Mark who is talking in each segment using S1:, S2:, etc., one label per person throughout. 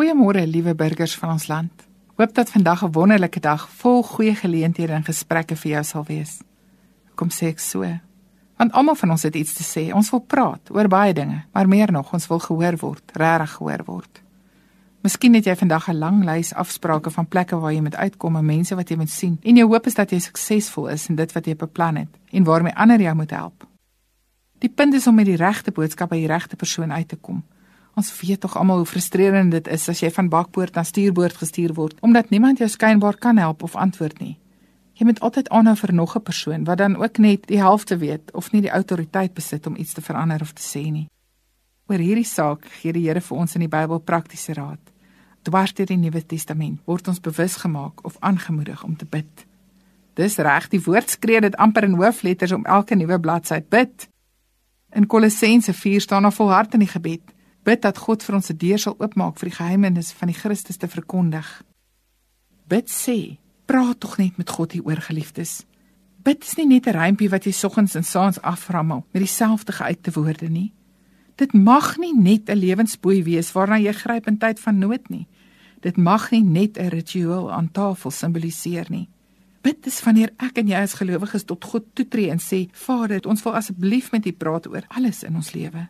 S1: Goeiemôre, liewe burgers van ons land. Hoop dat vandag 'n wonderlike dag vol goeie geleenthede en gesprekke vir jou sal wees. Kom sê ek so. Want almal van ons het iets te sê. Ons wil praat oor baie dinge, maar meer nog, ons wil gehoor word, regtig gehoor word. Miskien het jy vandag 'n lang lys afsprake van plekke waar jy moet uitkom en mense wat jy moet sien. En jou hoop is dat jy suksesvol is in dit wat jy beplan het en waarmee ander jou moet help. Die punt is om met die regte boodskap by die regte persoon uit te kom. Ons weet tog almal hoe frustrerend dit is as jy van bakpoort na stuurboord gestuur word omdat niemand jou skynbaar kan help of antwoord nie. Jy moet altyd aanhou vir nog 'n persoon wat dan ook net die helfte weet of nie die autoriteit besit om iets te verander of te sê nie. Oor hierdie saak gee die Here vir ons in die Bybel praktiese raad. Dwars deur die Nuwe Testament word ons bewus gemaak of aangemoedig om te bid. Dis reg, die woord skree dit amper in hoofletters om elke nuwe bladsy bid. In Kolossense 4 staan daar volhard in die gebed Bid dat God vir ons se deur sal oopmaak vir die geheimenis van die Christus te verkondig. Bid sê, praat tog net met God hier oor geliefdes. Bid is nie net 'n rympie wat jy soggens en saans aframmel met dieselfde geuite woorde nie. Dit mag nie net 'n lewensboei wees waarna jy gryp in tyd van nood nie. Dit mag nie net 'n ritueel aan tafel simboliseer nie. Bid is wanneer ek en jy as gelowiges tot God toetree en sê: Vader, ons wil asseblief met U praat oor alles in ons lewe.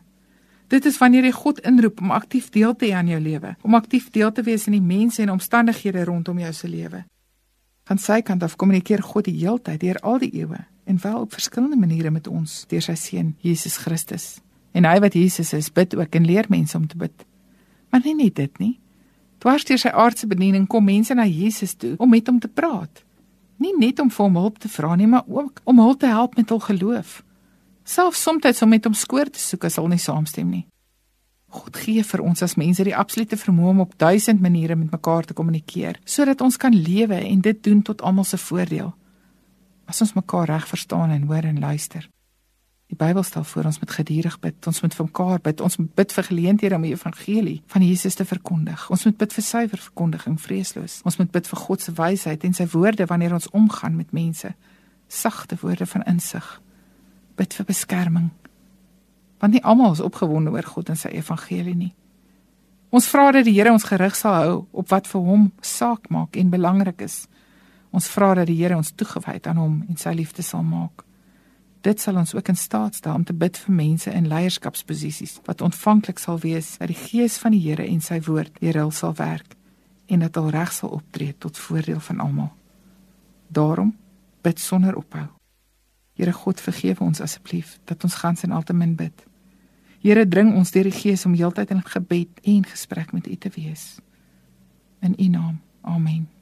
S1: Dit is wanneer jy God inroep om aktief deel te hê aan jou lewe, om aktief deel te wees in die mense en omstandighede rondom jou se lewe. Van sy kant af kommunikeer God die heeltyd deur al die eeue en wel op verskillende maniere met ons deur sy seun Jesus Christus. En hy wat Jesus is, bid ook en leer mense om te bid. Maar nie net dit nie. Dwars deur sy aardse bediening kom mense na Jesus toe om met hom te praat. Nie net om vir hom hulp te vra nie, maar ook om hul te help met hul geloof selfs soms om met hom skoor te soek as hy nie saamstem nie. God gee vir ons as mense die absolute vermoë om op duisend maniere met mekaar te kommunikeer, sodat ons kan lewe en dit doen tot almal se voordeel. As ons mekaar reg verstaan en hoor en luister. Die Bybel stel voor ons moet gedurig bid, ons moet vir mekaar bid, ons moet bid vir geleenthede om die evangelie van Jesus te verkondig. Ons moet bid vir suiwer verkondiging, vreesloos. Ons moet bid vir God se wysheid en sy woorde wanneer ons omgaan met mense. Sagte woorde van insig bid vir beskerming. Want nie almal is opgewonde oor God en sy evangelie nie. Ons vra dat die Here ons gerig sal hou op wat vir hom saak maak en belangrik is. Ons vra dat die Here ons toegewyd aan hom en sy liefde sal maak. Dit sal ons ook in staat stel om te bid vir mense in leierskapsposisies wat ontvanklik sal wees dat die gees van die Here en sy woord deur hulle sal werk en dat hulle reg sal optree tot voordeel van almal. Daarom bid sonder ophou. Here God vergewe ons asseblief dat ons gans en altemin bid. Here dring ons deur die Gees om heeltyd in gebed en gesprek met U te wees. In U naam. Amen.